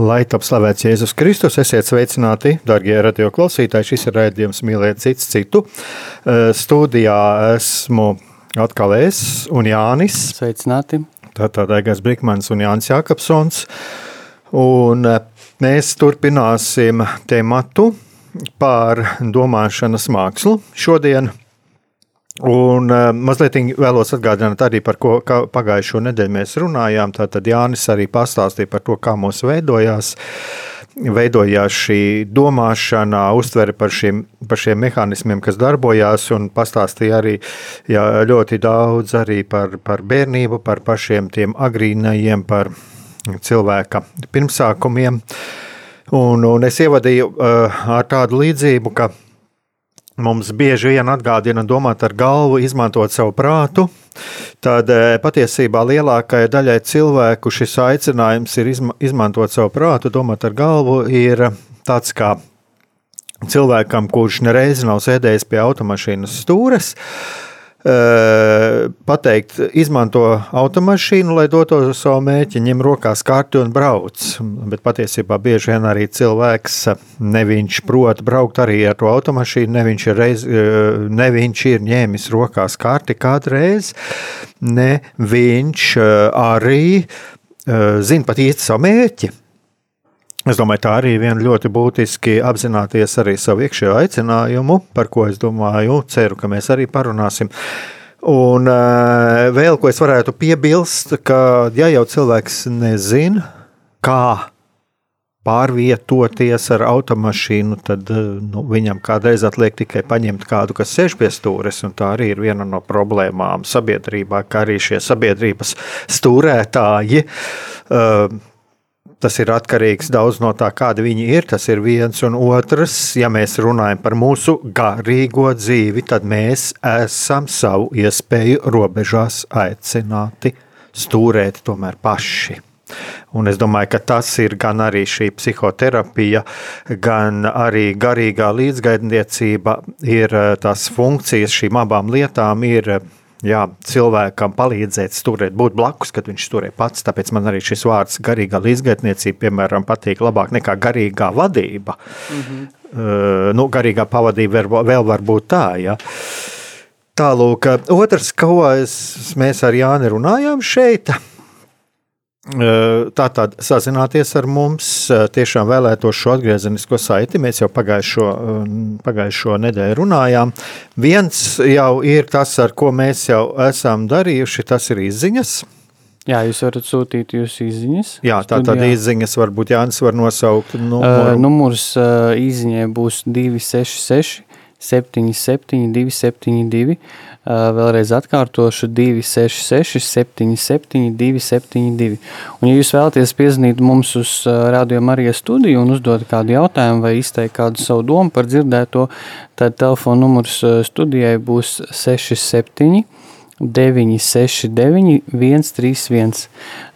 Lai top slavēts Jēzus Kristus, esiet sveicināti, darbie radio klausītāji. Šis ir raidījums Mīlēt citu citu. Eh, studijā esmu atkal es un Jānis. Sveicināti. Tātad Egars Brikmans un Jānis Jākapsons. Un eh, mēs turpināsim tematu par domāšanas mākslu šodien. Un uh, mazliet vēlos atgādināt arī par ko pagājušo nedēļu mēs runājām. Tātad Jānis arī pastāstīja par to, kā mūs veidojās. Veidojās šī domāšana, uztvere par šiem, par šiem mehānismiem, kas darbojās, un pastāstīja arī jā, ļoti daudz arī par, par bērnību, par pašiem tiem agrīnajiem, par cilvēka pirmsākumiem. Un, un es ievadīju uh, ar tādu līdzību, ka mums bieži vien atgādina domāt ar galvu, izmantot savu prātu, tad eh, patiesībā lielākajai daļai cilvēku šis aicinājums ir izmantot savu prātu, domāt ar galvu, ir tāds kā cilvēkam, kurš nereiz nav sēdējis pie automašīnas stūres, uh, pateikt, izmanto automašīnu, lai dotos uz savu mērķi, ņem rokās karti un brauc. Bet patiesībā bieži vien arī cilvēks ne viņš prot braukt arī ar to automašīnu, ne viņš ir, reiz, ne viņš ir ņēmis rokās karti kādreiz, ne viņš arī zina pat īsti savu mērķi. Es domāju, tā arī ir ļoti būtiski apzināties arī savu iekšējo aicinājumu, par ko es domāju, ceru, ka mēs arī parunāsim. Un uh, vēl ko es varētu piebilst, ka ja jau cilvēks nezina, kā pārvietoties ar automašīnu, tad nu, viņam kādreiz atliek tikai paņemt kādu, kas sēž pie stūres. Tā arī ir viena no problēmām sabiedrībā, ka arī šie sabiedrības stūrētāji. Uh, Tas ir atkarīgs daudz no tā, kāda viņi ir. Tas ir viens un otrs. Ja mēs runājam par mūsu garīgo dzīvi, tad mēs esam savu iespēju robežās aicināti stūrēt tomēr paši. Un es domāju, ka tas ir gan arī šī psihoterapija, gan arī garīgā līdzgaidniecība, ir eh, tās funkcijas šīm abām lietām, ir jā, cilvēkam palīdzēt turēt, būt blakus, kad viņš turē pats. Tāpēc man arī šis vārds garīgā līdzgaitniecība, piemēram, patīk labāk nekā garīgā vadība. Mm -hmm. uh, nu, garīgā pavadība vēl, vēl var būt tā, ja. Tālūk, otrs, ko es, mēs ar Jāni runājām šeit, Tātad sazināties ar mums, tiešām vēlētos šo atgriezenisko saiti. Mēs jau pagājušo, pagājušo nedēļu runājām. Viens jau ir tas, ar ko mēs jau esam darījuši, tas ir izziņas. Jā, jūs varat sūtīt jūsu izziņas. Jā, tā tad izziņas varbūt Jānis var nosaukt. Numuru. Uh, numurs uh, izziņai būs 266 77 272. Vēlreiz atkārtošu 266, 77, 272. Un, ja jūs vēlaties piezvanīt mums uz Radio Marijas studiju un uzdot kādu jautājumu vai izteikt kādu savu domu par dzirdēto, tad telefona numurs studijai būs 67. 969, 131.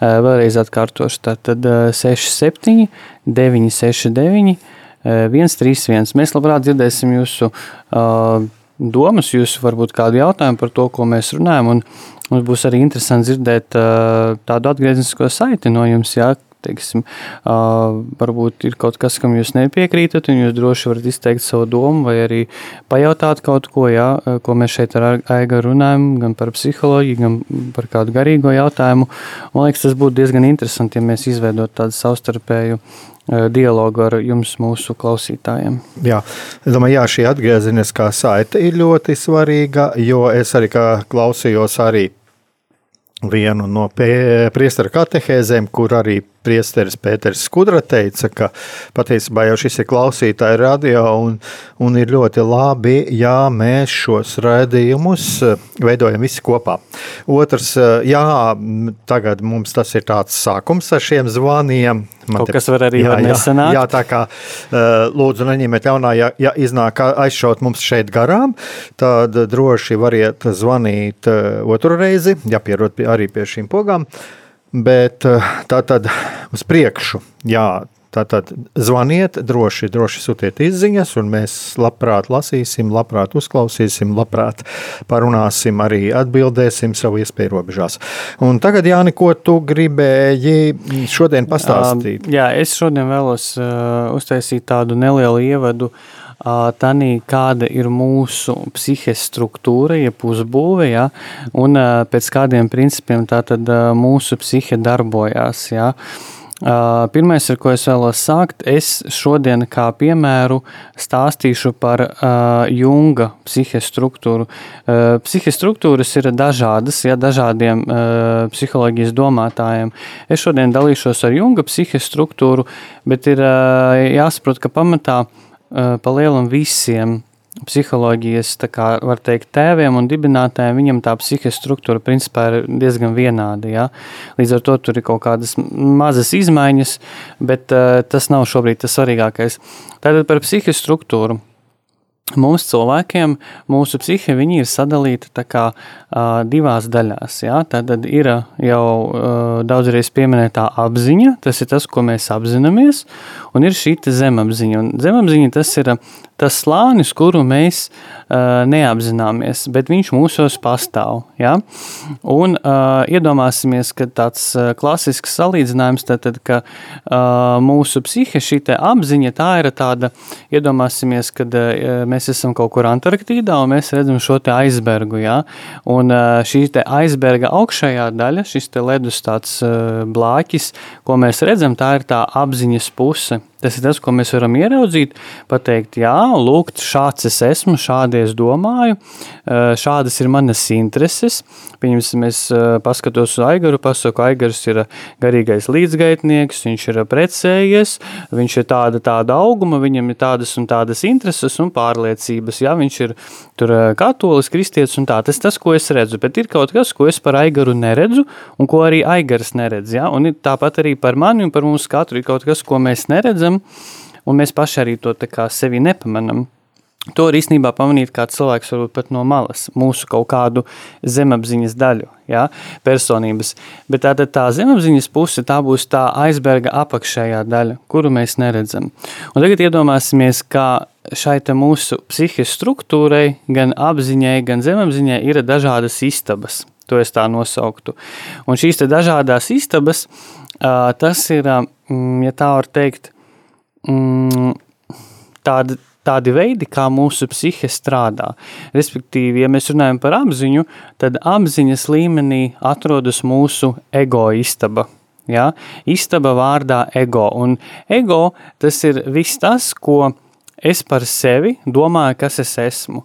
Vēlreiz atkārtošu. Tātad 67, 969, 131. Mēs labprāt dzirdēsim jūsu uh, domas, jūs varbūt kādu jautājumu par to, ko mēs runājam. Un mums būs arī interesanti dzirdēt tādu atgrieznisko saiti no jums. Jā, teiksim, varbūt ir kaut kas, kam jūs nepiekrītat, un jūs droši varat izteikt savu domu, vai arī pajautāt kaut ko, jā, ko mēs šeit ar Aiga runājam, gan par psiholoģiju, gan par kādu garīgo jautājumu. Man liekas, tas būtu diezgan interesanti, ja mēs izveidot tādu savstarpēju dialogu ar jums, mūsu klausītājiem. Jā, es domāju, jā, šī atgriezeniskā saite ir ļoti svarīga, jo es arī klausījos arī vienu no priestera katehēzēm, kur arī Priesteris Pēters Skudra teica, ka patiesībā jau šis ir klausītāja radio un, un ir ļoti labi, ja mēs šos raidījumus eh, veidojam visi kopā. Otrs, eh, jā, tagad mums tas ir tāds sākums ar šiem zvaniem. Man Kaut te, kas var arī jā, nesanākt. Jā, jā, tā kā eh, lūdzu neņemiet ļaunā, ja, ja iznāk aizšaut mums šeit garām, tad droši variet zvanīt otru reizi, jāpierod arī pie šīm pogām. Bet eh, tā tad uz priekšu, jā, Tātad zvaniet, droši, droši sūtiet izziņas, un mēs labprāt lasīsim, labprāt uzklausīsim, labprāt parunāsim, arī atbildēsim savu iespēju robežās. Un tagad, Jāni, ko tu gribēji šodien pastāstīt? Jā, es šodien vēlos uh, uztaisīt tādu nelielu ievadu uh, tanī, kāda ir mūsu psihes struktūra, ja uzbūve, ja, un pēc kādiem principiem tātad mūsu psihe darbojās. Ja. Pirmais, ar ko es vēlos sākt, es šodien kā piemēru stāstīšu par Junga psihes struktūru. Uh, psihes struktūras ir dažādas, ja dažādiem psiholoģijas domātājiem. Es šodien dalīšos ar Junga psihes struktūru, bet ir jāsaprot, ka pamatā Eh, pa lielam visiem psiholoģijas, kā var teikt, tēviem un dibinātājiem, viņam tā psihiskā struktūra principā ir diezgan vienāda. Ja? Līdz ar to tur ir kaut kādas mazas izmaiņas, bet uh, tas nav šobrīd tas svarīgākais. Tātad par psihiskā struktūru. Mūsu cilvēkiem, mūsu psihe, viņi ir sadalīti kā, uh, divās daļās. Ja? Tad ir jau uh, daudzreiz pieminētā apziņa, tas ir tas, ko mēs apzināmies, un ir šī zemapziņa. Un zemapziņa tas ir tas slānis, kuru mēs uh, neapzināmies, bet viņš mūsos pastāv. Ja? Un uh, iedomāsimies, ka tāds uh, klasisks salīdzinājums, tad, tad ka uh, mūsu psihe, šī apziņa, tā ir tāda, iedomāsimies, kad uh, mēs esam kaut kur Antarktīdā un mēs redzam šo te aizbergu. Ja? Un uh, šī te aizberga augšējā daļa, šis te ledus tāds uh, blāķis, ko mēs redzam, tā ir tā apziņas puse. Tas ir tas, ko mēs varam ieraudzīt, pateikt, jā, lūk, šāds es esmu, šādi es domāju, šādas ir manas intereses. Pieņemsim, es paskatos uz Aigaru, pasaku, Aigars ir garīgais līdzgaitnieks, viņš ir precējies, viņš ir tāda, tāda auguma, viņam ir tādas un tādas intereses un pārliecības, jā, viņš ir tur katolis, kristietis un tā. Tas tas, ko es redzu, bet ir kaut kas, ko es par Aigaru neredzu un ko arī Aigars neredz, jā, un tāpat arī par mani un par mums katru ir kaut kas, ko mēs neredzam, redzam, un mēs paši arī to sevi nepamanām. To var īstenībā pamanīt kā cilvēks, varbūt pat no malas, mūsu kaut kādu zemapziņas daļu, ja, personības. Bet tā, tā zemapziņas puse, tā būs tā aizberga apakšējā daļa, kuru mēs neredzam. Un tagad iedomāsimies, kā šai mūsu psihiskajai struktūrai, gan apziņai, gan zemapziņai ir dažādas istabas. To es tā nosauktu. Un šīs dažādas istabas, tas ir, ja tā var teikt, mm, tādi, tādi veidi, kā mūsu psihe strādā. Respektīvi, ja mēs runājam par apziņu, tad apziņas līmenī atrodas mūsu ego istaba. Ja? Istaba vārdā ego. Un ego tas ir viss tas, ko es par sevi domāju, kas es esmu.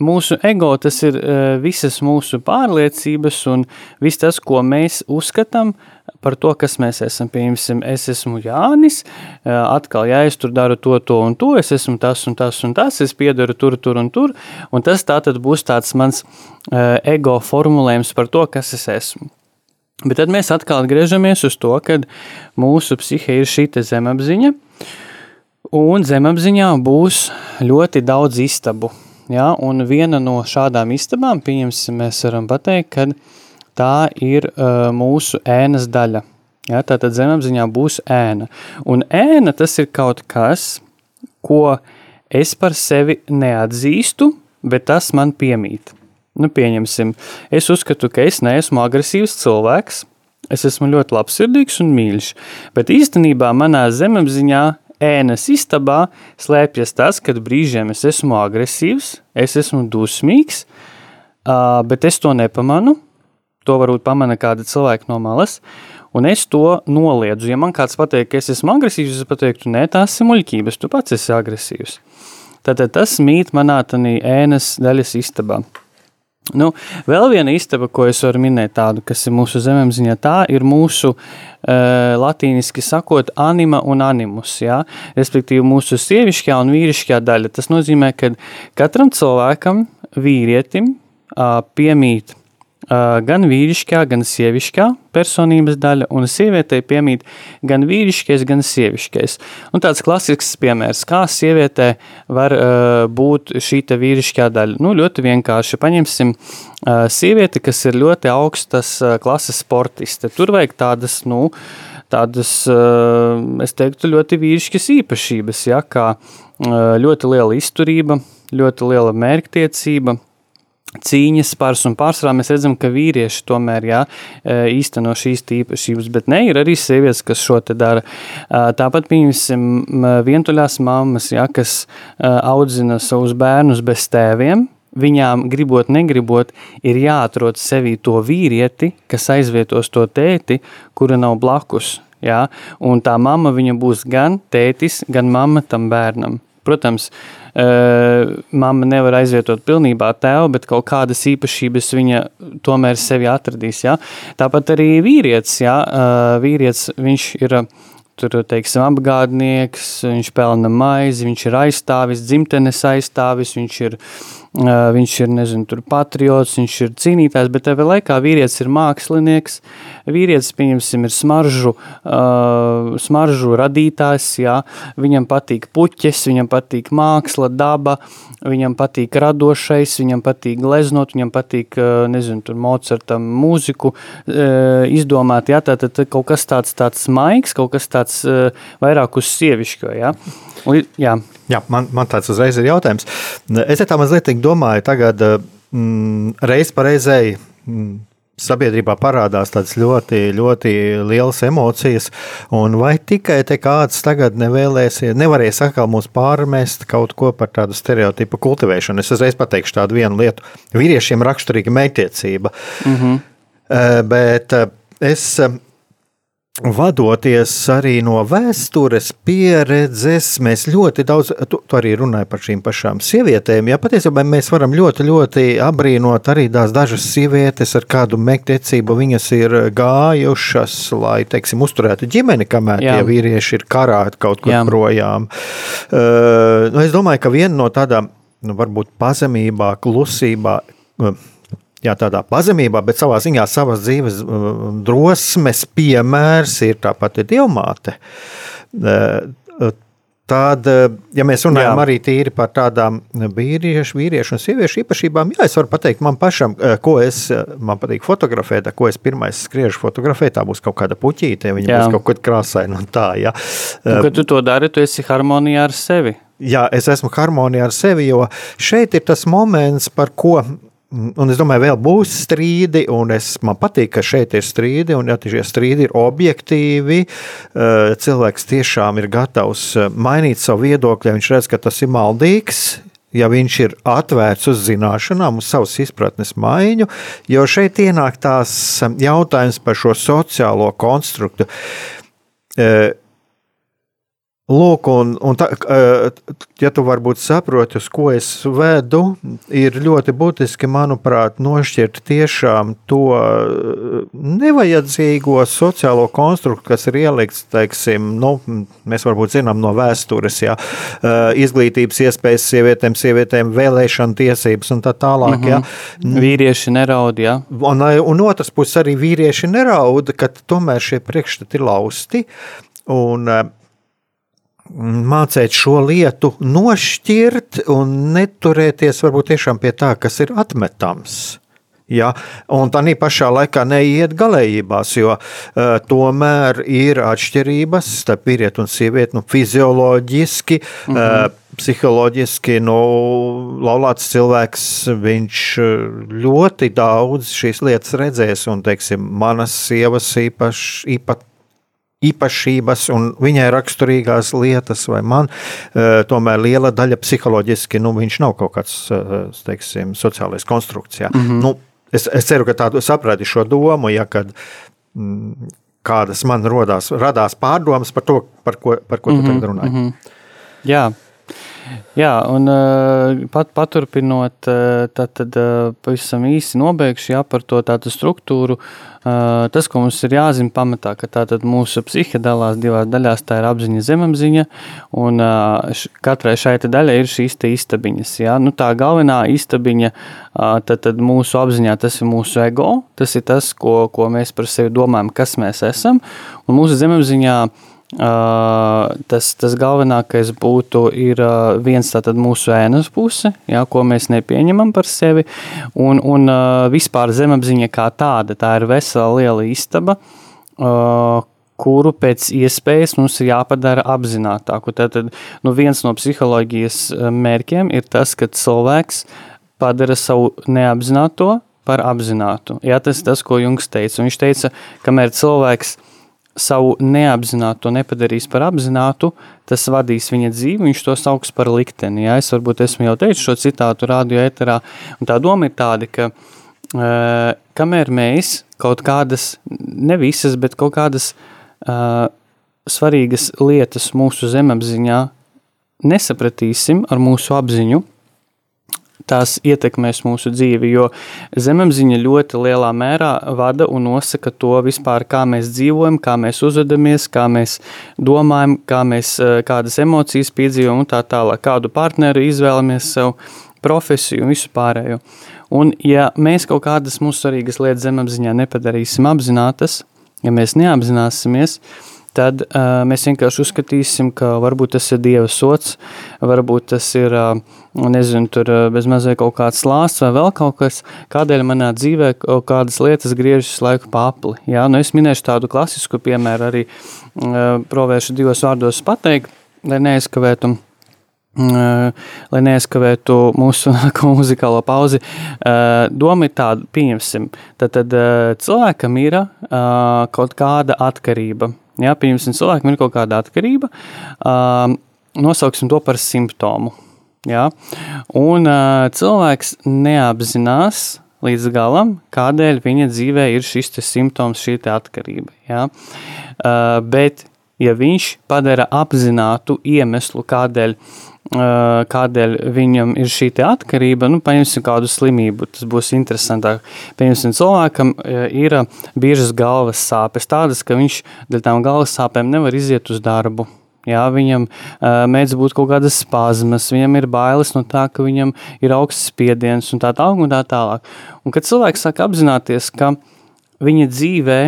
Mūsu ego tas ir uh, visas mūsu pārliecības un viss tas, ko mēs uzskatām par to, kas mēs esam. Piemēram, es esmu Jānis, atkal, ja es tur daru to, to un to, es esmu tas un tas un tas, es piedaru tur, tur un tur, un tas tā tad būs tāds mans ego formulējums par to, kas es esmu. Bet tad mēs atkal atgriežamies uz to, ka mūsu psihe ir šī zemapziņa, un zemapziņā būs ļoti daudz istabu. Ja? Un viena no šādām istabām, pieņemsim, mēs varam pateikt, ka tā ir uh, mūsu ēnas daļa. Ja, tātad zemapziņā būs ēna. Un ēna tas ir kaut kas, ko es par sevi neatzīstu, bet tas man piemīt. Nu, pieņemsim, es uzskatu, ka es neesmu agresīvs cilvēks, es esmu ļoti labsirdīgs un mīļš, bet īstenībā manā zemapziņā ēnas istabā slēpjas tas, kad brīžiem es esmu agresīvs, es esmu dusmīgs, bet es to nepamanu, To varbūt pamana kāda cilvēka no malas. Un es to noliedzu. Ja man kāds pateiks, ka es esmu agresīvs, es pateiktu, nē, tās ir muļķības, tu pats esi agresīvs. Tātad tas mīt manā ēnas daļas istabā. Nu, vēl viena istaba, ko es varu minēt, tādu, kas ir mūsu zemapziņā, tā ir mūsu uh, latīniski sakot, anima un animus. Ja? Respektīvi, mūsu sievišķā un vīrišķā daļa. Tas nozīmē, ka katram cilvēkam, vīrietim, uh, piemīt gan vīrišķā, gan sievišķā personības daļa, un sievietei piemīt gan vīrišķais, gan sievišķais. Un tāds klasisks piemērs, kā sievietē var uh, būt šī vīrišķā daļa. Nu, ļoti vienkārši paņemsim uh, sievieti, kas ir ļoti augstas uh, klases sportiste. Tur vajag tādas, nu, tādas, uh, es teiktu, ļoti vīrišķas īpašības, ja, kā uh, ļoti liela izturība, ļoti liela mērķtiecība, cīņas pārs un pārsvarā mēs redzam, ka vīrieši tomēr jā, e, īsteno šīs tīpašības, bet ne, ir arī sievietes, kas šo te dara. E, tāpat, pieņemsim, vientuļās mammas, jā, kas e, audzina savus bērnus bez tēviem, viņām, gribot, negribot, ir jāatrod sevī to vīrieti, kas aizvietos to tēti, kura nav blakus. Jā? Un tā mamma būs gan tētis, gan mamma tam bērnam. Protams, mamma nevar aizvietot pilnībā tēvu, bet kaut kādas īpašības viņa tomēr sevi atradīs. Ja? Tāpat arī vīrietis, ja? vīrietis viņš ir tur, teiksim, apgādnieks, viņš pelna maizi, viņš ir aizstāvis, dzimtenes aizstāvis, viņš ir uh, viņš ir nezinu, patriots, viņš ir cīnītājs, bet tajā laikā vīrietis ir mākslinieks. Vīrietis, pieņemsim, ir smaržu, uh, smaržu radītājs. Jā. Viņam patīk puķis, viņam patīk māksla, daba, viņam patīk radošais, viņam patīk gleznot, viņam patīk, uh, nezinu, tur Mocartam mūziku uh, izdomāt. Jā, tātad tā, kaut kas tāds, tāds maigs, kaut kas tāds uh, vairāk uz sievišķo. Jā. Un, jā. Jā, man, man tāds uzreiz ir jautājums. Es tā mazliet domāju, tagad mm, reiz pa reizei. Mm, sabiedrībā parādās tādas ļoti, ļoti lielas emocijas, un vai tikai te kāds tagad nevēlēsies, nevarēs atkal mums pārmest kaut ko par tādu stereotipu kultivēšanu. Es uzreiz pateikšu tādu vienu lietu. Vīriešiem raksturīga meitiecība, mm -hmm. bet es Vadoties arī no vēstures pieredzes, mēs ļoti daudz, tu, tu arī runāji par šīm pašām sievietēm. Jā, patiesībā mēs varam ļoti, ļoti apbrīnot arī tās dažas sievietes, ar kādu mektiecību viņas ir gājušas, lai, teiksim, uzturētu ģimeni, kamēr jā. tie vīrieši ir karāti kaut kur jā. projām. Uh, nu, es domāju, ka viena no tādām, nu, varbūt pazemībā, klusībā, uh, jā, tādā pazemībā, bet savā ziņā savas dzīves uh, drosmes piemērs ir tāpat ir dievmāte. Uh, uh, tad, ja mēs runājam jā. arī tīri par tādām vīriešu, vīriešu un sieviešu īpašībām, jā, es varu pateikt, man pašam, ko es, man patīk fotografēt, ko es pirmais skriežu fotografēt, tā būs kaut kāda puķīte, viņa jā. būs kaut kad krāsaina un tā, jā. Un, kad tu to dari, tu esi harmonijā ar sevi. Jā, es esmu harmonijā ar sevi, jo šeit ir tas moments, par ko Un es domāju, vēl būs strīdi, un es, man patīk, ka šeit ir strīdi, un ja šie strīdi ir objektīvi, eh, cilvēks tiešām ir gatavs eh, mainīt savu viedokli, ja viņš redz, ka tas ir maldīgs, ja viņš ir atvērts uz zināšanām, uz savas izpratnes maiņu, jo šeit ienāk tās eh, jautājums par šo sociālo konstruktu. Lūk, un, un tā, ja tu varbūt saproti, uz ko es vedu, ir ļoti būtiski, manuprāt, nošķirt tiešām to nevajadzīgo sociālo konstruktu, kas ir ielikts, teiksim, nu, mēs varbūt zinām no vēstures, jā, izglītības iespējas sievietēm, sievietēm vēlēšana tiesības un tā tālāk. Mm -hmm. jā. Mhm. Vīrieši neraud, jā. Un, un otrs puses arī vīrieši neraud, ka tomēr šie priekšstati ir lausti. Un, mācīt šo lietu nošķirt un neturēties varbūt tiešām pie tā, kas ir atmetams. Ja, un tā pašā laikā neiet galējībās, jo uh, tomēr ir atšķirības starp vīrieti un sievieti nu, fizioloģiski. Mm -hmm. uh, Psiholoģiski nu, laulāts cilvēks, viņš ļoti daudz šīs lietas redzēs, un, teiksim, manas sievas īpaši, īpat, īpašības un viņai raksturīgās lietas, vai man e, tomēr liela daļa psiholoģiski, nu, viņš nav kaut kāds, e, teiksim, sociālais konstrukcijā. Mm -hmm. nu, es, es ceru, ka tādu saprati šo domu, ja kad, mm, kādas man rodās, radās pārdomas par to, par ko, par ko mm -hmm, tu tagad runāji. Mm -hmm. Jā. Jā, un pat, paturpinot, tad, tad pavisam īsi nobeigšu jā, par to tādu struktūru. Tas, ko mums ir jāzina pamatā, ka tātad mūsu psihe dalās divās daļās, tā ir apziņa, zemapziņa, un katrai šai daļai ir šīs istabiņas. Jā. Nu, tā galvenā istabiņa, tad, tad mūsu apziņā tas ir mūsu ego, tas ir tas, ko, ko mēs par sevi domājam, kas mēs esam, un mūsu zemapziņā Uh, tas, tas galvenākais būtu ir, uh, viens tātad mūsu ēnas puse, jā, ko mēs nepieņemam par sevi, un, un uh, vispār zemapziņa kā tāda, tā ir vesela liela istaba, kuru pēc iespējas mums ir jāpadara apzinātāku. Tātad nu, viens no psiholoģijas mērķiem ir tas, ka cilvēks padara savu neapzināto par apzinātu. Jā, tas ir tas, ko Jungs teica. Viņš teica, kamēr cilvēks ir savu neapzināto nepadarīs par apzinātu, tas vadīs viņa dzīvi, viņš to sauks par likteni. Ja? Es varbūt esmu jau teicis šo citātu radio eterā, un tā doma ir tāda, ka uh, kamēr mēs kaut kādas, ne visas, bet kaut kādas uh, svarīgas lietas mūsu zemapziņā nesapratīsim ar mūsu apziņu, tās ietekmēs mūsu dzīvi, jo zemapziņa ļoti lielā mērā vada un nosaka to vispār, kā mēs dzīvojam, kā mēs uzvedamies, kā mēs domājam, kā mēs, eh, kādas emocijas piedzīvojam un tā tālāk, kādu partneri izvēlamies sev, profesiju un visu pārējo. Un ja mēs kaut kādas mūsu svarīgas lietas zemapziņā nepadarīsim apzinātas, ja mēs neapzināsimies, uh, tad uh, mēs vienkārši uzskatīsim, ka varbūt tas ir Dieva sots, varbūt tas ir, uh, nezinu, tur uh, bezmazliet kaut kāds lāsts vai vēl kaut kas, kādēļ manā dzīvē kaut kādas lietas griežas laiku papli. Jā, nu es minēšu tādu klasisku piemēru arī uh, provēršu divos vārdos pateikt, lai neaizkavētu. Lai neaizskavētu mūsu muzikālo pauzi, doma ir tāda, pieņemsim, tad, tad cilvēkam ir kaut kāda atkarība Jā, pieņemsim, cilvēkam ir kaut kāda atkarība, uh, nosauksim to par simptomu. Jā? Un uh, cilvēks neapzinās līdz galam, kādēļ viņa dzīvē ir šis simptoms, šī atkarība. Jā? Uh, bet, ja viņš padara apzinātu iemeslu, kādēļ kādēļ viņam ir šī atkarība. Nu, paņemsim kādu slimību, tas būs interesantāk. Pieņemsim, cilvēkam ir biežas galvas sāpes, tādas, ka viņš dēļ tām galvas sāpēm nevar iziet uz darbu. Jā, viņam uh, mēdz būt kaut kādas spazmas, viņam ir bailes no tā, ka viņam ir augsts spiediens un tā tālāk. Un tā tālāk. Un kad cilvēks sāk apzināties, ka viņa dzīvē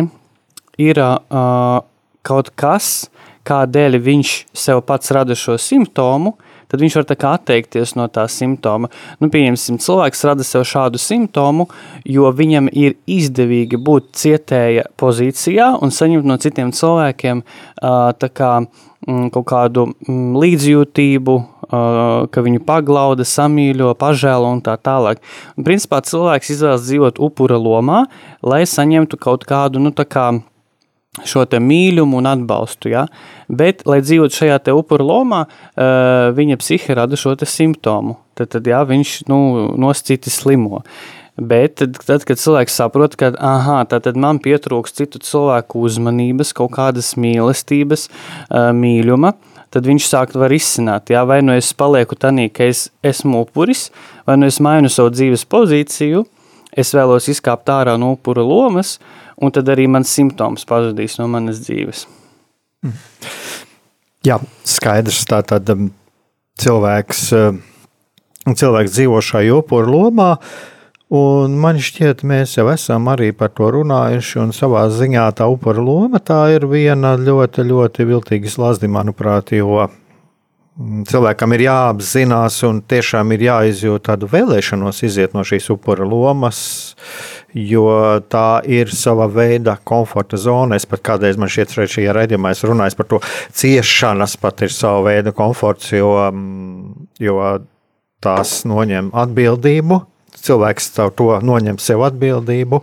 ir uh, kaut kas, kādēļ viņš sev pats rada šo simptomu, tad viņš var atteikties no tā simptoma. Nu, pieņemsim, cilvēks rada sev šādu simptomu, jo viņam ir izdevīgi būt cietēja pozīcijā un saņemt no citiem cilvēkiem kā, mm, kaut kādu mm, līdzjūtību, ka viņu paglauda, samīļo, pažēlo un tā tālāk. Un, principā cilvēks izvēlas dzīvot upura lomā, lai saņemtu kaut kādu, nu, tā kā šo mīlumu un atbalstu. Ja? Bet, lai dzīvotu šajā upuru lomā, uh, viņa psihe rada šo simptomu. Tad, tad jā, viņš nu, noscīti slimo. Bet tad, tad, kad cilvēks saprot, ka aha, tad man pietrūks citu cilvēku uzmanības, kaut kādas mīlestības, uh, mīluma, tad viņš sāk var izsināt, jā, vai nu es palieku tanī, ka es esmu upuris, vai nu es mainu savu dzīves pozīciju, es vēlos izkāpt ārā no upura lomas, un tad arī mans simptoms pazudīs no manas dzīves. Mm. Jā, skaidrs. Tā tad um, cilvēks, uh, cilvēks dzīvo šajā upuru lomā, un man šķiet, mēs jau esam arī par to runājuši, un savā ziņā tā upura loma tā ir viena ļoti, ļoti viltīga slazdi, manuprāt, jo cilvēkam ir jāapzinās un tiešām ir jāizjūt tādu vēlēšanos iziet no šīs upura lomas, jo tā ir sava veida komforta zona. Es pat kādreiz man ka šajā raidījumā runāju par to, ciešanas pat ir sava veida komforts, jo, jo tās noņem atbildību. Cilvēks to noņem sev atbildību,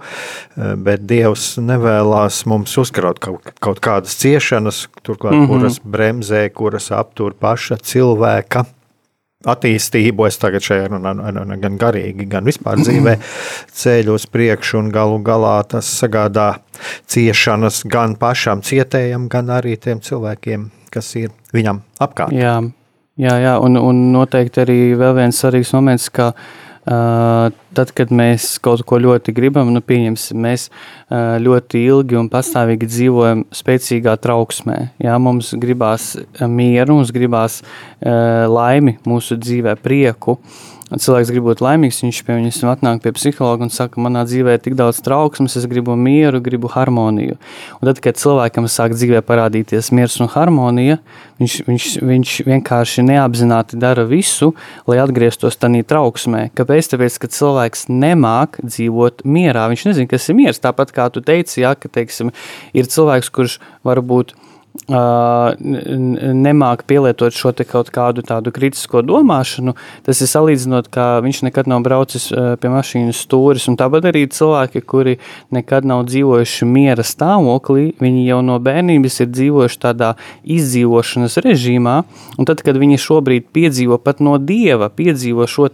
bet Dievs nevēlas mums uzkraut kaut, kaut kādas ciešanas, turklāt, mm -hmm. kuras bremzē, kuras aptur paša cilvēka attīstību, es tagad šajā runā gan garīgi, gan vispār dzīvē ceļu uz priekšu, un galu galā tas sagādā ciešanas gan pašam cietējam, gan arī tiem cilvēkiem, kas ir viņam apkārt. Jā, jā, jā un, un noteikti arī vēl viens svarīgs moments, ka uh, Tad, kad mēs kaut ko ļoti gribam, nu, pieņemsim, mēs ļoti ilgi un pastāvīgi dzīvojam spēcīgā trauksmē. Jā, mums gribās mieru, mums gribās laimi mūsu dzīvē, prieku. Uh, cilvēks grib būt laimīgs, viņš pie viņas atnāk pie psihologa un saka, manā dzīvē ir tik daudz trauksmes, es gribu mieru, gribu harmoniju. Un tad, kad cilvēkam sāk dzīvē parādīties miers un harmonija, viņš, viņš, viņš vienkārši neapzināti dara visu, lai atgrieztos tajā trauksmē. Kāpēc? Tāpēc, ka cilvēks nemāk dzīvot mierā. Viņš nezina, kas ir miers. Tāpat kā tu teici, jā, ka teiksim, ir cilvēks, kurš varbūt būt nemāk pielietot šo kaut kādu tādu kritisko domāšanu, tas ir salīdzinot, ka viņš nekad nav braucis pie mašīnas stūres. Tāpat arī cilvēki, kuri nekad nav dzīvojuši miera stāvoklī, viņi jau no bērnības ir dzīvojuši tādā izdzīvošanas režīmā. Tad, kad viņi šobrīd piedzīvo pat no dieva, piedzīvo šo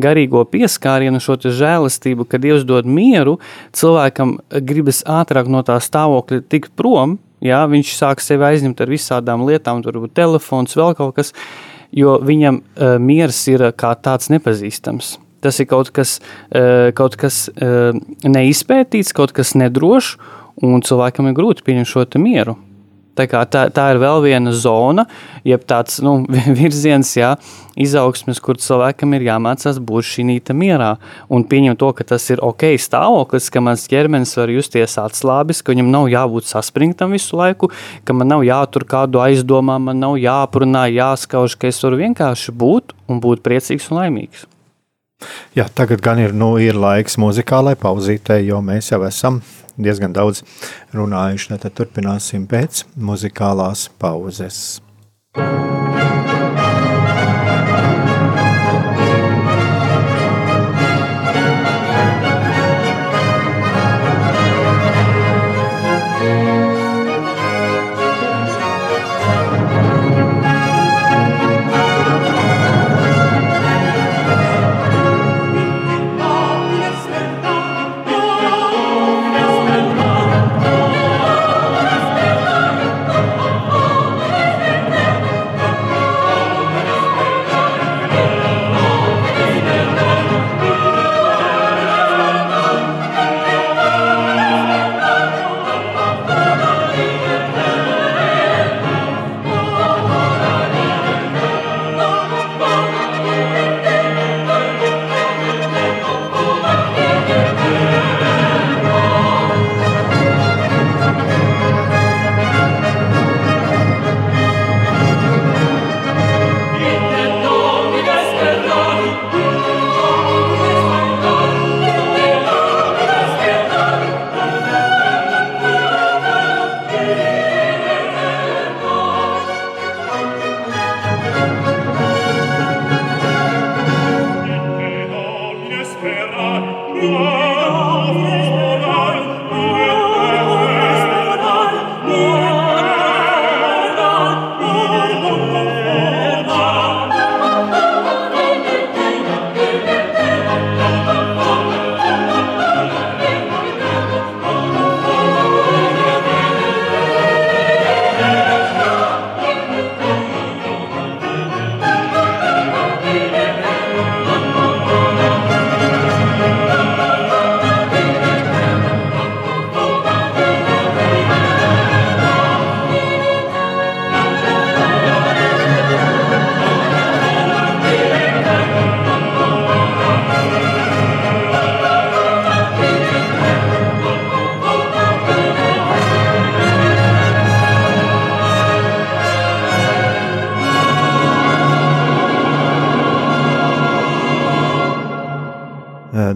garīgo pieskārienu, šo žēlastību, kad Dievs dod mieru, cilvēkam gribas ātrāk no tā stāvokļa tikt prom Jā, viņš sāk sevi aizņemt ar visādām lietām, tur varbūt telefons, vēl kaut kas, jo viņam uh, miers ir kā tāds nepazīstams. Tas ir kaut kas, uh, kaut kas uh, neizpētīts, kaut kas nedrošs, un cilvēkam ir grūti pieņemt šo mieru. Tā, tā, tā ir vēl viena zona, jeb tāds nu, virziens, jā, izaugsmes, kur cilvēkam ir jāmācās būt šī mierā un pieņemt to, ka tas ir ok stāvoklis, ka mans ķermenis var justies atslābis, ka viņam nav jābūt saspringtam visu laiku, ka man nav jātur kādu aizdomām, man nav jāprunā, jāskauž, ka es varu vienkārši būt un būt priecīgs un laimīgs. Jā, tagad gan ir, nu, ir laiks muzikālai pauzītei, jo mēs jau esam diezgan daudz runājuši. Tad turpināsim pēc muzikālās pauzes.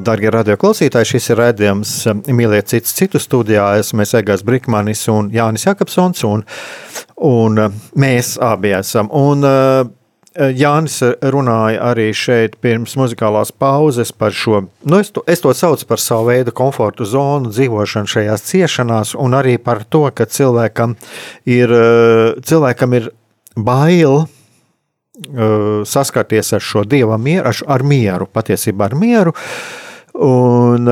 Darbie radioklausītāji, šis ir redzējums um, Mīliet citus citu studijā. Esmu Egāns Brīsmanis un Jānis Jakobsons, un, un um, mēs abi esam. Un, uh, Jānis runāja arī šeit pirms muzikālās pauzes par šo, nu es, to, es to saucu par savu veidu komforta zonu, dzīvošanu šajās ciešanās, un arī par to, ka cilvēkam ir, uh, cilvēkam ir bail saskarties ar šo dieva mieru, ar, ar mieru, patiesībā ar mieru. Un,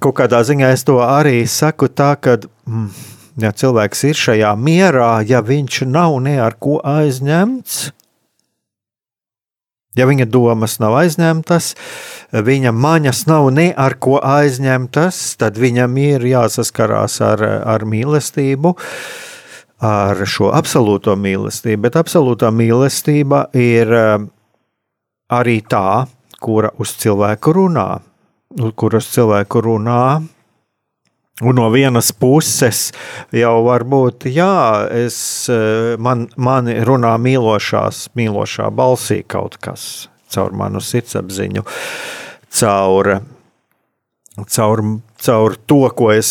kaut kādā ziņā es to arī saku tā, ka, mm, ja cilvēks ir šajā mierā, ja viņš nav ne ar ko aizņemts, Ja viņa domas nav aizņemtas, viņa maņas nav ne ar ko aizņemtas, tad viņam ir jāsaskarās ar, ar mīlestību, ar šo absolūto mīlestību. Bet absolūtā mīlestība ir eh, arī tā, kura uz cilvēku runā, kur uz cilvēku runā Un no vienas puses jau var būt, jā, es, eh, man, man runā mīlošās, mīlošā balsī kaut kas caur manu sirdsapziņu, caur, caur, caur to, ko es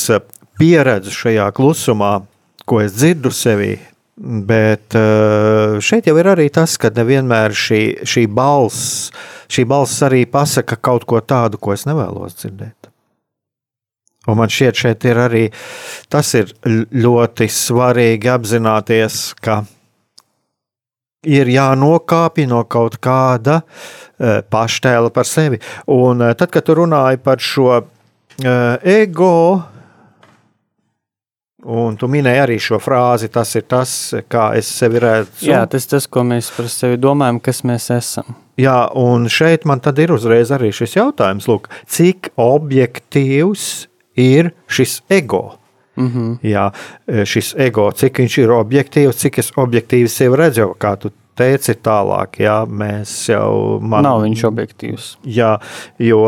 pieredzu šajā klusumā, ko es dzirdu sevī. Bet eh, šeit jau ir arī tas, ka nevienmēr šī, šī balss, šī balss arī pasaka kaut ko tādu, ko es nevēlos dzirdēt. Un man šķiet, šeit ir arī tas ir ļoti svarīgi apzināties, ka ir jānokāpj no kaut kāda e, paštēla par sevi. Un e, tad, kad tu runāji par šo ego, un tu minēji arī šo frāzi, tas ir tas, kā es sevi redzu. Jā, tas ir tas, ko mēs par sevi domājam, kas mēs esam. Jā, un šeit man tad ir uzreiz arī šis jautājums, lūk, cik objektīvs ir šis ego. Mm -hmm. Jā, šis ego, cik viņš ir objektīvs, cik es objektīvi sevi redzu, kā tu teici tālāk, jā, mēs jau. Man, Nav viņš objektīvs. Jā, jo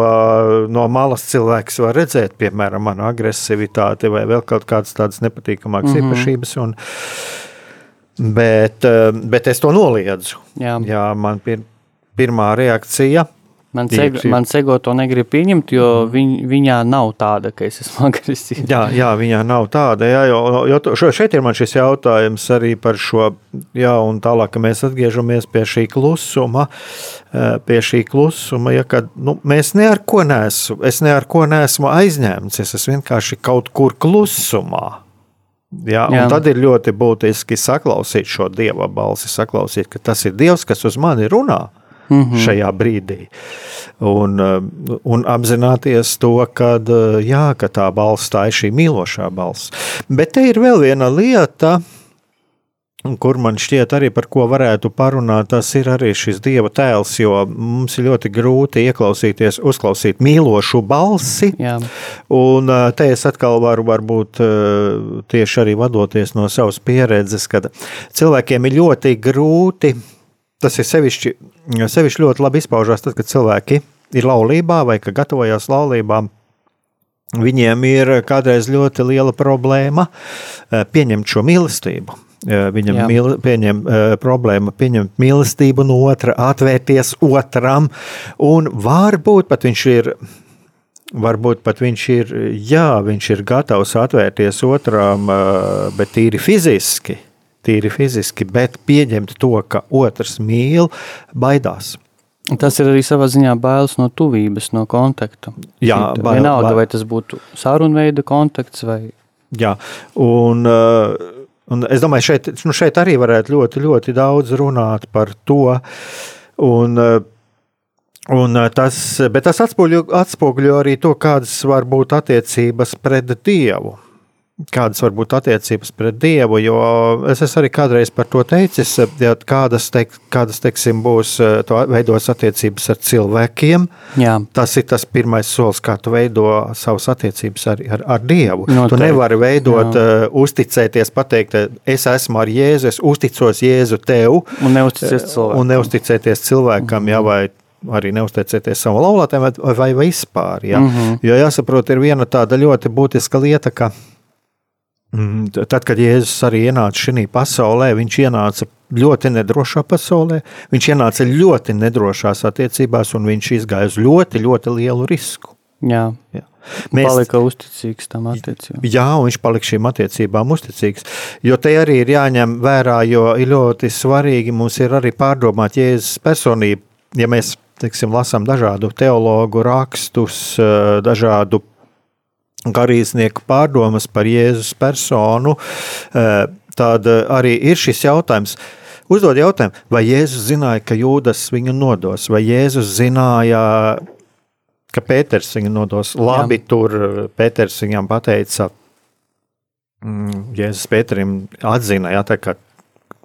no malas cilvēks var redzēt, piemēram, manu agresivitāti vai vēl kaut kādas tādas nepatīkamākas mm -hmm. īpašības. Un, bet, bet es to noliedzu. Jā, jā man ir pirmā reakcija Man ego, mans ego to negrib pieņemt, jo mm. viņ, viņā nav tāda, ka es esmu agresīvs. Jā, jā, viņā nav tāda. Jā, jo, jo šeit ir man šis jautājums arī par šo, jā, un tālāk, ka mēs atgriežamies pie šī klusuma, eh, pie šī klusuma, ja kad nu, mēs ne ar ko neesmu, es ne ar ko neesmu aizņemts, es esmu vienkārši kaut kur klusumā. Ja, Jā. Tad ir ļoti būtiski saklausīt šo dieva balsi, saklausīt, ka tas ir Dievs, kas uz mani runā. Mm mm -hmm. šajā brīdī. Un, uh, un apzināties to, ka, uh, jā, ka tā balss tā ir šī mīlošā balss. Bet te ir vēl viena lieta. Kur man šķiet, arī par ko varētu parunāt, tas ir arī šis dieva tēls, jo mums ir ļoti grūti ieklausīties, uzklausīt mīlošu balsi. Jā. Un uh, te es atkal varu varbūt tieši arī vadoties no savas pieredzes, kad cilvēkiem ir ļoti grūti tas ir sevišķi, sevišķi ļoti labi izpaužās tad, kad cilvēki ir laulībā vai ka gatavojās laulībām. Viņiem ir kādreiz ļoti liela problēma eh, pieņemt šo mīlestību. Eh, viņam mīl, pieņem, uh, problēma pieņemt mīlestību no otra, atvērties otram, un varbūt pat viņš ir. Varbūt pat viņš ir, jā, viņš ir gatavs atvērties otram, bet tīri fiziski tīri fiziski, bet pieņemt to, ka otrs mīl, baidās. Tas ir arī savā ziņā bailes no tuvības, no kontakta. Jā, bail, vienalga, bail. vai tas būtu sarunveida kontakts vai. Jā, un, uh, un es domāju, šeit, nu šeit arī varētu ļoti, ļoti daudz runāt par to. Un, uh, Un uh, tas, bet tas atspoguļo arī to, kādas var būt attiecības pret Dievu kādas var būt attiecības pret Dievu. Jo es arī kādreiz par to teicis, ja kādas, teik, kādas teiksim, būs veidos attiecības ar cilvēkiem. Jā. Tas ir tas pirmais solis, kā tu veido savas attiecības ar, ar, ar Dievu. Noteikti. Tu nevari veidot, uh, uzticēties, pateikt, es esmu ar Jēzu, es uzticos Jēzu tev. Un neusticēties cilvēkam. Un neusticēties cilvēkam, mm -hmm. jā, vai arī neuzticēties savam laulātājam, vai, vai vispār. Ja? Mm -hmm. Jo jāsaprot, ir viena tāda ļoti būtiska lieta, ka tad, kad Jēzus arī ienāca šajā pasaulē, viņš ienāca ļoti nedrošā pasaulē, viņš ienāca ļoti nedrošās attiecībās, un viņš izgāja uz ļoti, ļoti lielu risku. Jā. Jā. Mēs, palika uzticīgs tam attiecībām. Jā, viņš palika šīm attiecībām uzticīgs. Jo te arī ir jāņem vērā, jo ir ļoti svarīgi mums ir arī pārdomāt Jēzus personību. Ja mēs teiksim, lasām dažādu teologu rakstus, eh, dažādu garīdznieku pārdomas par Jēzus personu, eh, tad arī ir šis jautājums, uzdod jautājumu, vai Jēzus zināja, ka Jūdas viņu nodos, vai Jēzus zināja, ka Pēters viņu nodos. Labi, Jā. tur Pēters viņam pateica, mm, Jēzus Pēterim atzina, jā, tā, ka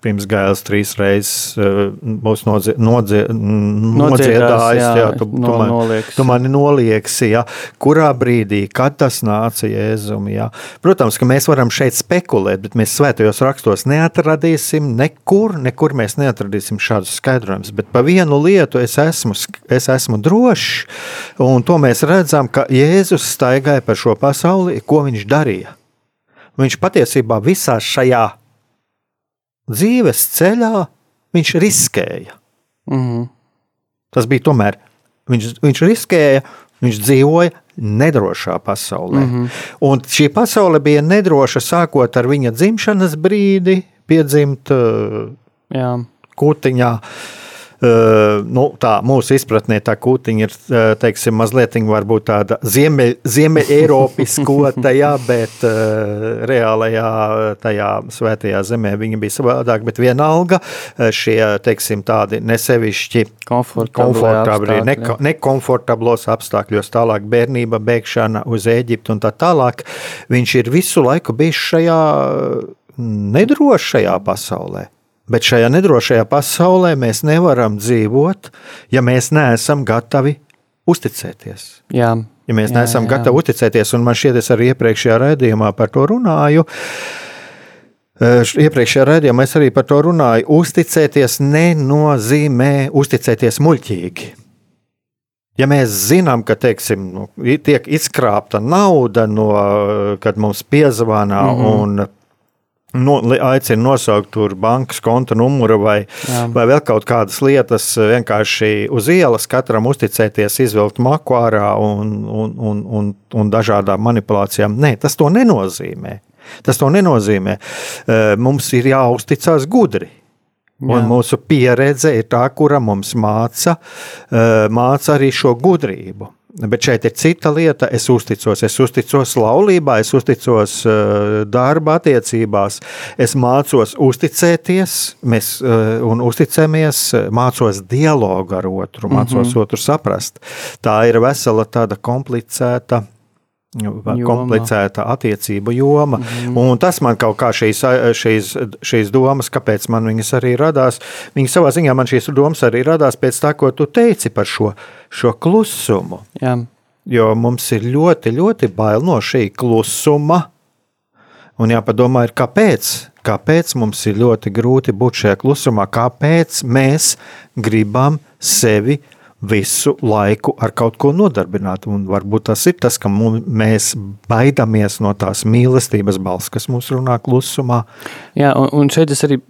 pirms gailes trīs reizes uh, būs nodzie, nodzie, nodziedājis. Jā, jā, tu, no, tu, man, nolieks. tu mani nolieksi, jā. kurā brīdī, kad tas nāca Jēzum. Jā. Protams, ka mēs varam šeit spekulēt, bet mēs svētajos rakstos neatradīsim nekur, nekur mēs neatradīsim šādus skaidrojumus. Bet pa vienu lietu es esmu, es esmu drošs, un to mēs redzam, ka Jēzus staigāja par šo pasauli, ko viņš darīja. Viņš patiesībā visā šajā dzīves ceļā viņš riskēja. Mm -hmm. Tas bija tomēr. Viņš, viņš riskēja, viņš dzīvoja nedrošā pasaulē. Mm -hmm. Un šī pasaule bija nedroša sākot ar viņa dzimšanas brīdi, piedzimt Jā. kūtiņā. Uh, Uh, nu, tā mūsu izpratnē tā kūtiņa ir uh, teiksim, mazliet tāda ziemeļ, ziemeļeiropiskota, jā, bet uh, reālajā tajā svētajā zemē viņa bija savādāk, bet vienalga šie, teiksim, tādi nesevišķi komfortabli, ne, nekomfortablos apstākļos, tālāk bērnība, bēgšana uz Ēģiptu un tā tālāk, viņš ir visu laiku bijis šajā nedrošajā pasaulē. Bet šajā nedrošajā pasaulē mēs nevaram dzīvot, ja mēs neesam gatavi uzticēties. Jā. Ja mēs jā, neesam jā. gatavi uzticēties, un man šķiet, es arī iepriekšējā raidījumā par to runāju, Iepriekšējā raidījumā es arī par to runāju. Uzticēties nenozīmē uzticēties muļķīgi. Ja mēs zinām, ka teiksim, nu, tiek izkrāpta nauda, no, kad mums piezvanā mm -hmm. un no, aicina nosaukt tur bankas konta numuru vai, Jā. vai vēl kaut kādas lietas, vienkārši uz ielas katram uzticēties, izvilkt maku ārā un, un, un, un, un dažādām manipulācijām. Nē, tas to nenozīmē. Tas to nenozīmē. Mums ir jāuzticas gudri. Un Jā. mūsu pieredze ir tā, kura mums māca, māca arī šo gudrību. Bet šeit ir cita lieta. Es uzticos, es uzticos laulībā, es uzticos uh, darba attiecībās, es mācos uzticēties, mēs uh, un uzticamies, mācos dialogu ar otru, mācos mm -hmm. otru saprast. Tā ir vesela tāda komplicēta joma. komplicēta attiecību joma. Mm. Un tas man kaut kā šīs, šīs, šīs domas, kāpēc man viņas arī radās, viņas savā ziņā man šīs domas arī radās pēc tā, ko tu teici par šo, šo klusumu. Jā. Jo mums ir ļoti, ļoti bail no šī klusuma. Un jāpadomā, ir, kāpēc? Kāpēc mums ir ļoti grūti būt šajā klusumā? Kāpēc mēs gribam sevi visu laiku ar kaut ko nodarbināt. Un varbūt tas ir tas, ka mēs baidāmies no tās mīlestības balss, kas mums runā klusumā. Jā, un, un šeit es arī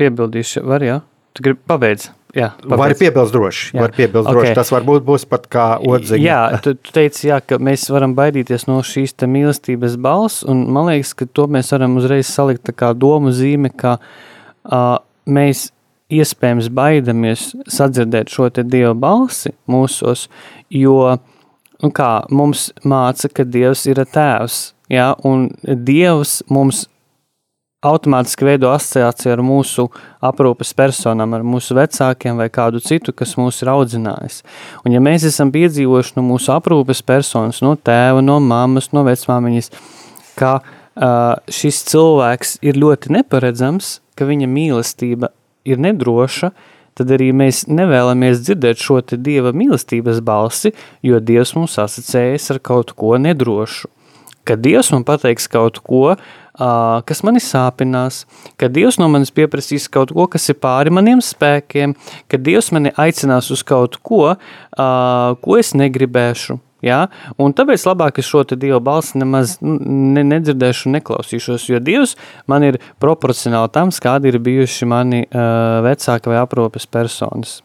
piebildīšu, var, jā? Tu gribi pabeidz? Jā, var piebilst droši. Jā. Var piebilst okay. droši. Tas varbūt būs pat kā odziņa. Jā, tu, tu teici, jā, ka mēs varam baidīties no šīs mīlestības balss, un man liekas, ka to mēs varam uzreiz salikt kā domu zīme, ka uh, mēs iespējams baidamies sadzirdēt šo Dieva balsi mūsos, jo nu kā, mums māca, ka Dievs ir tēvs, ja, un Dievs mums automātiski veido asociāciju ar mūsu aprūpes personām, ar mūsu vecākiem vai kādu citu, kas mūs ir audzinājis. Un ja mēs esam piedzīvojuši no mūsu aprūpes personas, no tēva, no mammas, no vecmāmiņas, ka uh, šis cilvēks ir ļoti neparedzams, ka viņa mīlestība ir nedroša, tad arī mēs nevēlamies dzirdēt šo Dieva mīlestības balsi, jo Dievs mums asociējas ar kaut ko nedrošu. Kad Dievs man pateiks kaut ko, kas mani sāpinās, ka Dievs no manis pieprasīs kaut ko, kas ir pāri maniem spēkiem, ka Dievs mani aicinās uz kaut ko, ko es negribēšu, Ja? Un tāpēc labāk es šo Dieva balsi nemaz ne, nedzirdēšu, neklausīšos, jo Dievs man ir proporcionāli tam, kādi ir bijuši mani uh, vecāki vai aprūpes personas.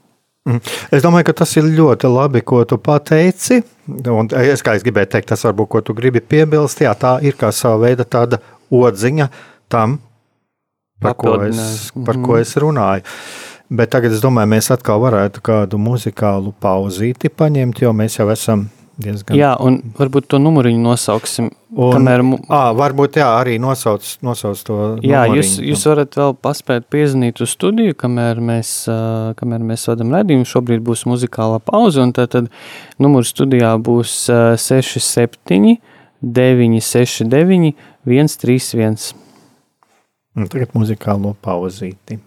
Mhm. Es domāju, ka tas ir ļoti labi, ko tu pateici. Un es, es gribēju teikt, tas varbūt, ko tu gribi piebilst. Jā, tā ir kā sava veida tāda odziņa tam, par, ko es, par mm ko es runāju. Bet tagad es domāju, mēs atkal varētu kādu muzikālu pauzīti paņemt, jo mēs jau esam diezgan. Jā, un varbūt to numuriņu nosauksim. Un, kamēr, à, varbūt jā, arī nosauc, nosauc to. jā, numuriņu. jūs, jūs varat vēl paspēt piezvanīt uz studiju, kamēr mēs, kamēr mēs vadām redzējumu. Šobrīd būs muzikālā pauze, un tad, tad numurs studijā būs ā, 67, 969, 131. Un Tagad muzikālo pauzīti.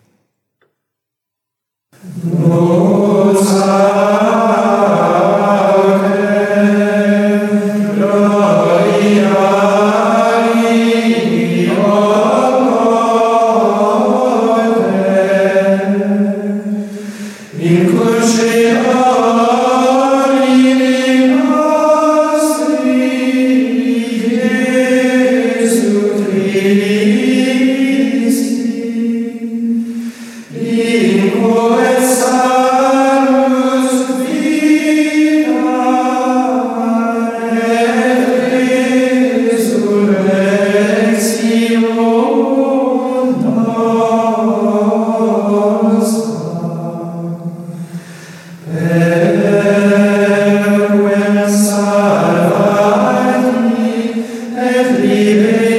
es vive.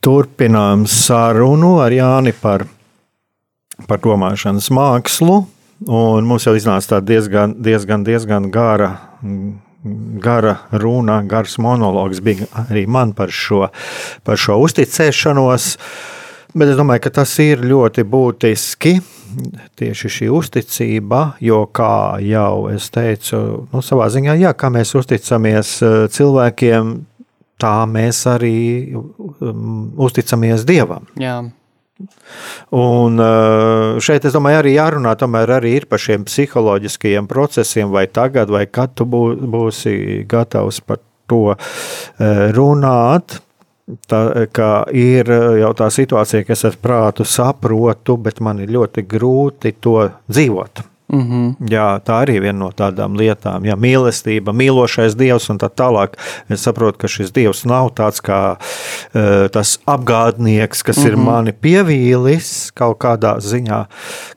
Turpinām sarunu ar Jāni par, par domāšanas mākslu. Un mums jau iznāca diezgan, diezgan, diezgan gara, gara runa, gars monologs bija arī man par šo, par šo uzticēšanos. Bet es domāju, ka tas ir ļoti būtiski. Tieši šī uzticība, jo, kā jau es teicu, nu, savā ziņā, jā, kā mēs uzticamies eh, cilvēkiem, tā mēs arī um, uzticamies Dievam. Jā, Un eh, šeit, es domāju, arī jārunā tomēr arī ir par šiem psiholoģiskajiem procesiem, vai tagad, vai kad tu bū, būsi gatavs par to eh, runāt. Tā, ka ir jau tā situācija, ka es ar prātu saprotu, bet man ir ļoti grūti to dzīvot. Mm -hmm. Jā, tā arī ir viena no tādām lietām. Jā, mīlestība, mīlošais dievs un tā tālāk. Es saprotu, ka šis dievs nav tāds kā uh, tas apgādnieks, kas mm -hmm. ir mani pievīlis kaut kādā ziņā,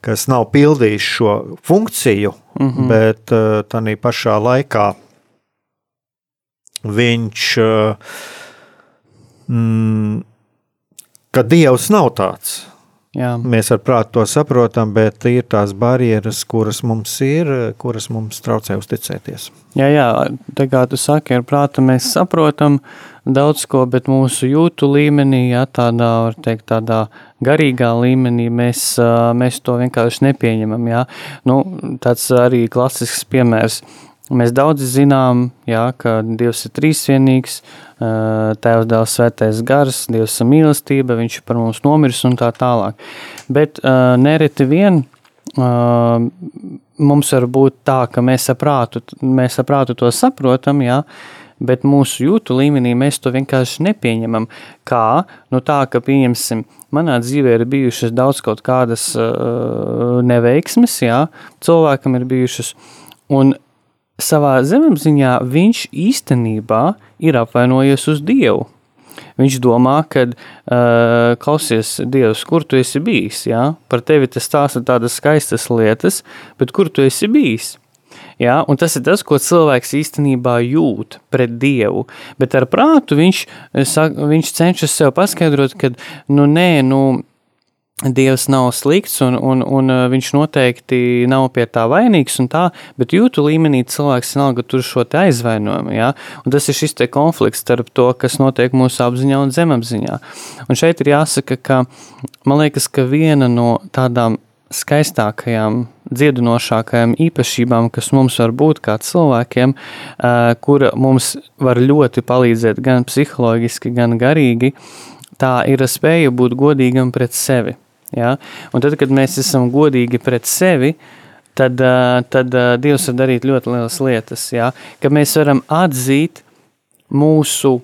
kas nav pildījis šo funkciju, mm -hmm. bet uh, tā pašā laikā viņš. Uh, mm, ka dievs nav tāds. Jā. Mēs ar prātu to saprotam, bet ir tās barjeras, kuras mums ir, kuras mums traucē uzticēties. Jā, jā, tā kā tu saki, ar prātu mēs saprotam daudz ko, bet mūsu jūtu līmenī, jā, tādā, var teikt, tādā garīgā līmenī mēs, mēs to vienkārši nepieņemam, jā. Nu, tāds arī klasisks piemērs. Mēs daudz zinām, jā, ka Dievs ir trīsvienīgs, Tēvs, Dēls, Svētais Gars, Dievs ir mīlestība, Viņš par mums nomiris un tā tālāk. Bet nereti vien mums var būt tā, ka mēs saprātu, mēs saprātu to saprotam, jā, bet mūsu jūtu līmenī mēs to vienkārši nepieņemam. Kā? Nu tā, ka pieņemsim, manā dzīvē ir bijušas daudz kaut kādas neveiksmes, jā, cilvēkam ir bijušas, un savā zemapziņā viņš īstenībā ir apvainojies uz Dievu. Viņš domā, ka, uh, klausies, Dievs, kur tu esi bijis? Ja? Par tevi tas stāsta tādas skaistas lietas, bet kur tu esi bijis? Ja? Un tas ir tas, ko cilvēks īstenībā jūt pret Dievu. Bet ar prātu viņš, viņš cenšas sev paskaidrot, ka, nu, nē, nu, Dievs nav slikts, un, un, un viņš noteikti nav pie tā vainīgs, tā, bet jūtu līmenī cilvēks vienalga tur šo aizvainojumu. Ja? Un tas ir šis konflikts starp to, kas notiek mūsu apziņā un zemapziņā. Un šeit ir jāsaka, ka man liekas, ka viena no tādām skaistākajām, dziedinošākajām īpašībām, kas mums var būt kā cilvēkiem, kura mums var ļoti palīdzēt gan psiholoģiski, gan garīgi, tā ir spēja būt godīgam pret sevi. Ja? Un tad, kad mēs esam godīgi pret sevi, tad, tad Dievs var darīt ļoti lielas lietas. Ja? Kad mēs varam atzīt mūsu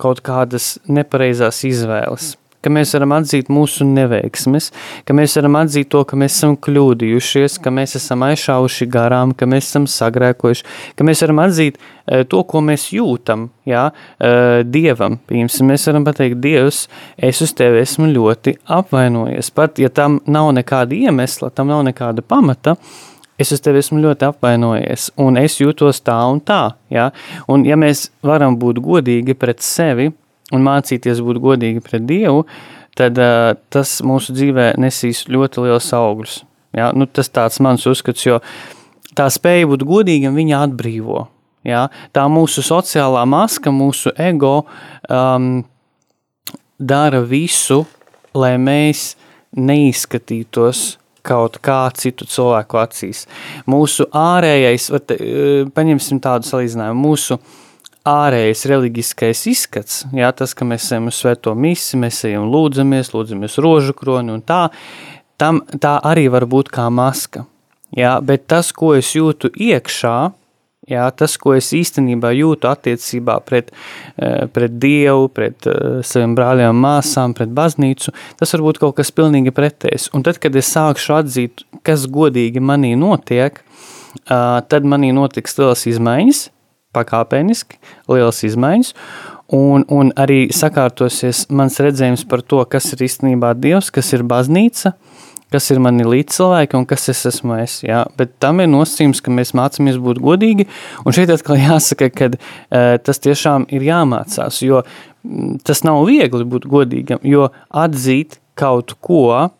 kaut kādas nepareizās izvēles ka mēs varam atzīt mūsu neveiksmes, ka mēs varam atzīt to, ka mēs esam kļūdījušies, ka mēs esam aizšāvuši garām, ka mēs esam sagrēkojuši, ka mēs varam atzīt eh, to, ko mēs jūtam, jā, eh, Dievam. Piemēram, mēs varam pateikt, Dievs, es uz tevi esmu ļoti apvainojies. Pat, ja tam nav nekāda iemesla, tam nav nekāda pamata, es uz tevi esmu ļoti apvainojies, un es jūtos tā un tā. Ja? Un, ja mēs varam būt godīgi pret sevi, un mācīties būt godīgi pret Dievu, tad uh, tas mūsu dzīvē nesīs ļoti liels augļus. Ja? Nu, tas tāds mans uzskats, jo tā spēja būt godīgam viņa atbrīvo. Ja? Tā mūsu sociālā maska, mūsu ego um, dara visu, lai mēs neizskatītos kaut kā citu cilvēku acīs. Mūsu ārējais, var, paņemsim tādu salīdzinājumu, mūsu uh, ārējais reliģiskais izskats, jā, tas, ka mēs ejam uz svēto misi, mēs ejam lūdzamies, lūdzamies rožu kroni un tā, tam, tā arī var būt kā maska. Jā, bet tas, ko es jūtu iekšā, jā, tas, ko es īstenībā jūtu attiecībā pret, eh, pret Dievu, pret eh, saviem brāļiem, māsām, pret baznīcu, tas var būt kaut kas pilnīgi pretējs. Un tad, kad es sākšu atzīt, kas godīgi manī notiek, tad manī notiks lielas izmaiņas, pakāpeniski, lielas izmaiņas. Un, un arī sakārtosies mans redzējums par to, kas ir īstenībā Dievs, kas ir baznīca, kas ir mani līdzcilvēki un kas es esmu es. Jā. Bet tam ir nosacījums, ka mēs mācāmies būt godīgi. Un šeit atkal jāsaka, ka uh, tas tiešām ir jāmācās, jo tas nav viegli būt godīgam, jo atzīt kaut ko,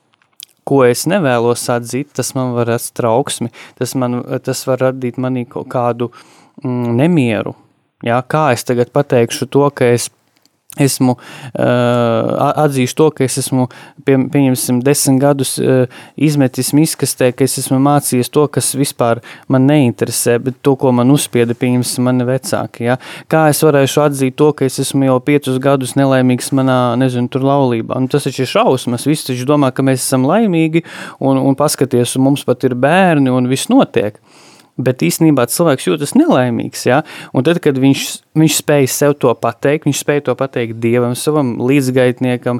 ko es nevēlos atzīt, tas man var rast trauksmi, tas, man, tas var radīt manī kaut kādu mm, nemieru. Jā, kā es tagad pateikšu to, ka es esmu uh, atzīšu to, ka es esmu, pie, pieņemsim, desmit gadus uh, izmetis miskastē, ka es esmu mācījies to, kas vispār man neinteresē, bet to, ko man uzspieda, pieņemsim, mani vecāki. Ja? Kā es varēšu atzīt to, ka es esmu jau piecus gadus nelaimīgs manā, nezinu, tur laulībā. Un tas taču ir šausmas, visi taču domā, ka mēs esam laimīgi un, un paskaties, un mums pat ir bērni un viss notiek. Uh, Bet īstenībā cilvēks jūtas nelaimīgs. Ja? Un tad, kad viņš, viņš spēj sev to pateikt, viņš spēj to pateikt dievam, savam līdzgaitniekam,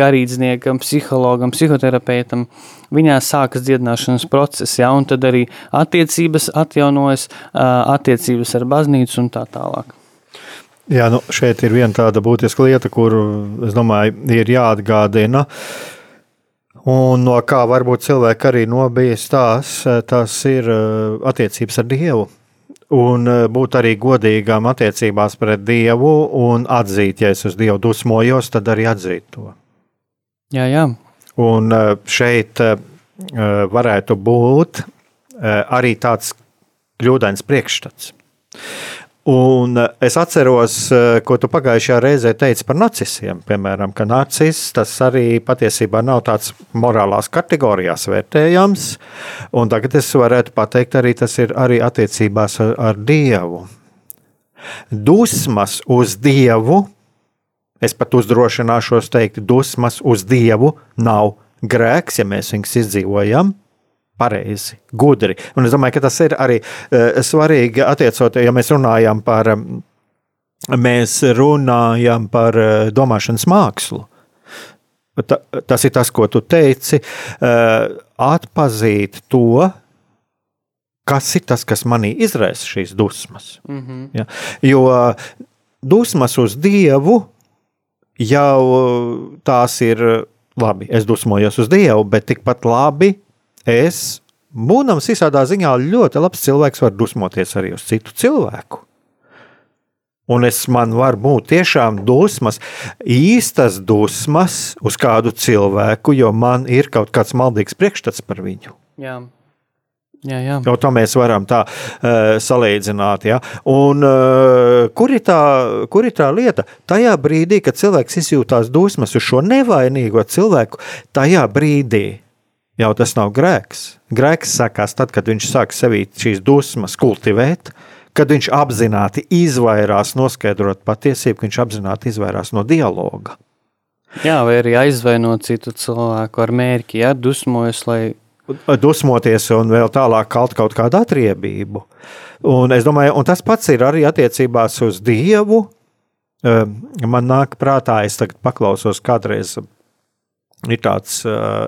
garīdzniekam, psihologam, psihoterapeitam, viņā sākas dziedināšanas process. Ja? Un tad arī attiecības atjaunojas, attiecības ar baznīcu un tā tālāk. Jā, nu šeit ir viena tāda būtiska lieta, kuru es domāju, ir jāatgādina. Uh, Un no kā varbūt cilvēki arī nobijas tās, tas ir eh, attiecības ar Dievu. Un eh, būt arī godīgām attiecībās pret Dievu un atzīt, ja es uz Dievu dusmojos, tad arī atzīt to. Jā, jā. Un eh, šeit varētu būt arī tāds kļūdains priekšstats. Un eh, es atceros, eh, ko tu pagājušajā reizē teici par nacisiem. Piemēram, ka nacis tas arī patiesībā nav tāds morālās kategorijās vērtējams. Un tagad es varētu pateikt, arī tas ir arī attiecībās ar, ar Dievu. Dusmas uz Dievu, es pat uzdrošināšos teikt, dusmas uz Dievu nav grēks, ja mēs viņus izdzīvojam pareizi, gudri. Un es domāju, ka tas ir arī uh, svarīgi attiecot, ja mēs runājam par um, mēs runājam par eh, domāšanas mākslu. Ta, tas ir tas, ko tu teici, uh, atpazīt to, kas ir tas, kas manī izraisa šīs dusmas. Mm -hmm. ja? Jo dusmas uz Dievu jau tās ir labi. Es dusmojos uz Dievu, bet tikpat labi es, būdams visādā ziņā ļoti labs cilvēks, varu dusmoties arī uz citu cilvēku. Un es man varu būt tiešām dusmas, īstas dusmas uz kādu cilvēku, jo man ir kaut kāds maldīgs priekšstats par viņu. Jā. Jā, jā. Jau tā mēs varam tā uh, salīdzināt. Ja? Un, uh, kur, ir tā, kur ir tā lieta? Tajā brīdī, kad cilvēks izjūtās dusmas uz šo nevainīgo cilvēku, tajā brīdī jau tas nav grēks. Grēks sākās tad, kad viņš sāk sevī šīs dusmas kultivēt. Kad viņš apzināti izvairās noskaidrot patiesību, viņš apzināti izvairās no dialoga. Jā, vai arī aizvainot citu cilvēku ar mērķi, ja dusmojas, lai. Dusmoties un vēl tālāk kaut, kaut kādu atriebību. Un es domāju, un tas pats ir arī attiecībās uz Dievu. Ehm, man nāk prātā, es tagad paklausos kādreiz ir tāds,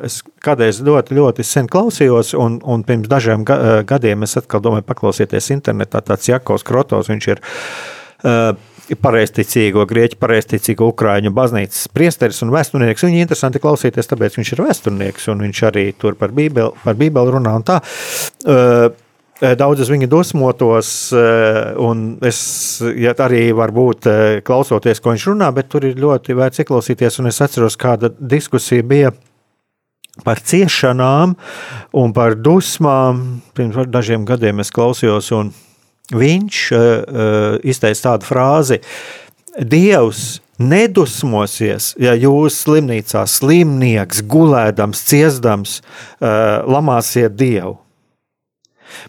es kādreiz ļoti, ļoti sen klausījos, un, un pirms dažiem gadiem es atkal domāju, paklausieties internetā. Tāds Jakovs Krotos, viņš ir pareizticīgo, grieķu pareizticīgo ukrāņu baznīcas priesteris un vēsturnieks. Viņu interesanti klausīties, tāpēc viņš ir vēsturnieks, un viņš arī tur par bībeli, par bībeli runā un tā. Eh, daudz uz viņu dusmotos, eh, un es ja arī varbūt eh, klausoties, ko viņš runā, bet tur ir ļoti vērts ieklausīties. Es atceros, kāda diskusija bija par ciešanām un par dusmām. Pirms dažiem gadiem es klausījos, un viņš izteica tādu frāzi: Dievs nedusmosies, ja jūs slimnīcā slimnieks, gulēdams, ciestams, lamāsiet Dievu.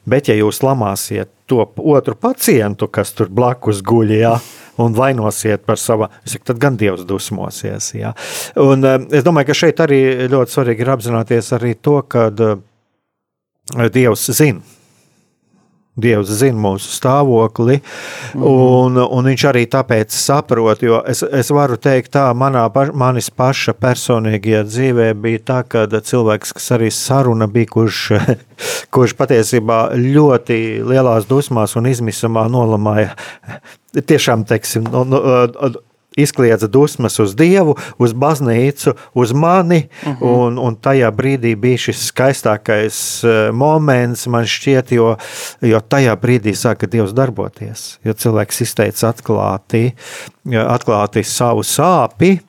Bet, ja jūs lamāsiet to otru pacientu, kas tur blakus guļ, jā, un vainosiet par savu, tad gan Dievs dusmosies. Jā. Un, eh, es domāju, ka šeit arī ļoti svarīgi ir apzināties arī to, ka eh, Dievs zina Dievs zina mūsu stāvokli, mhm. un, un viņš arī tāpēc saprot, jo es, es varu teikt, tā manā, manis paša personīgajā dzīvē bija tā, ka cilvēks, kas arī saruna bija, kurš, kurš patiesībā ļoti lielās dusmās un izmisumā nolamāja, tiešām, teiksim, no, no, izkliedza dusmas uz Dievu, uz baznīcu, uz mani. Uh mhm. -huh. un, un tajā brīdī bija šis skaistākais eh, moments, man šķiet, jo, jo tajā brīdī sāka Dievs darboties. Jo cilvēks izteica atklāti, atklāti savu sāpju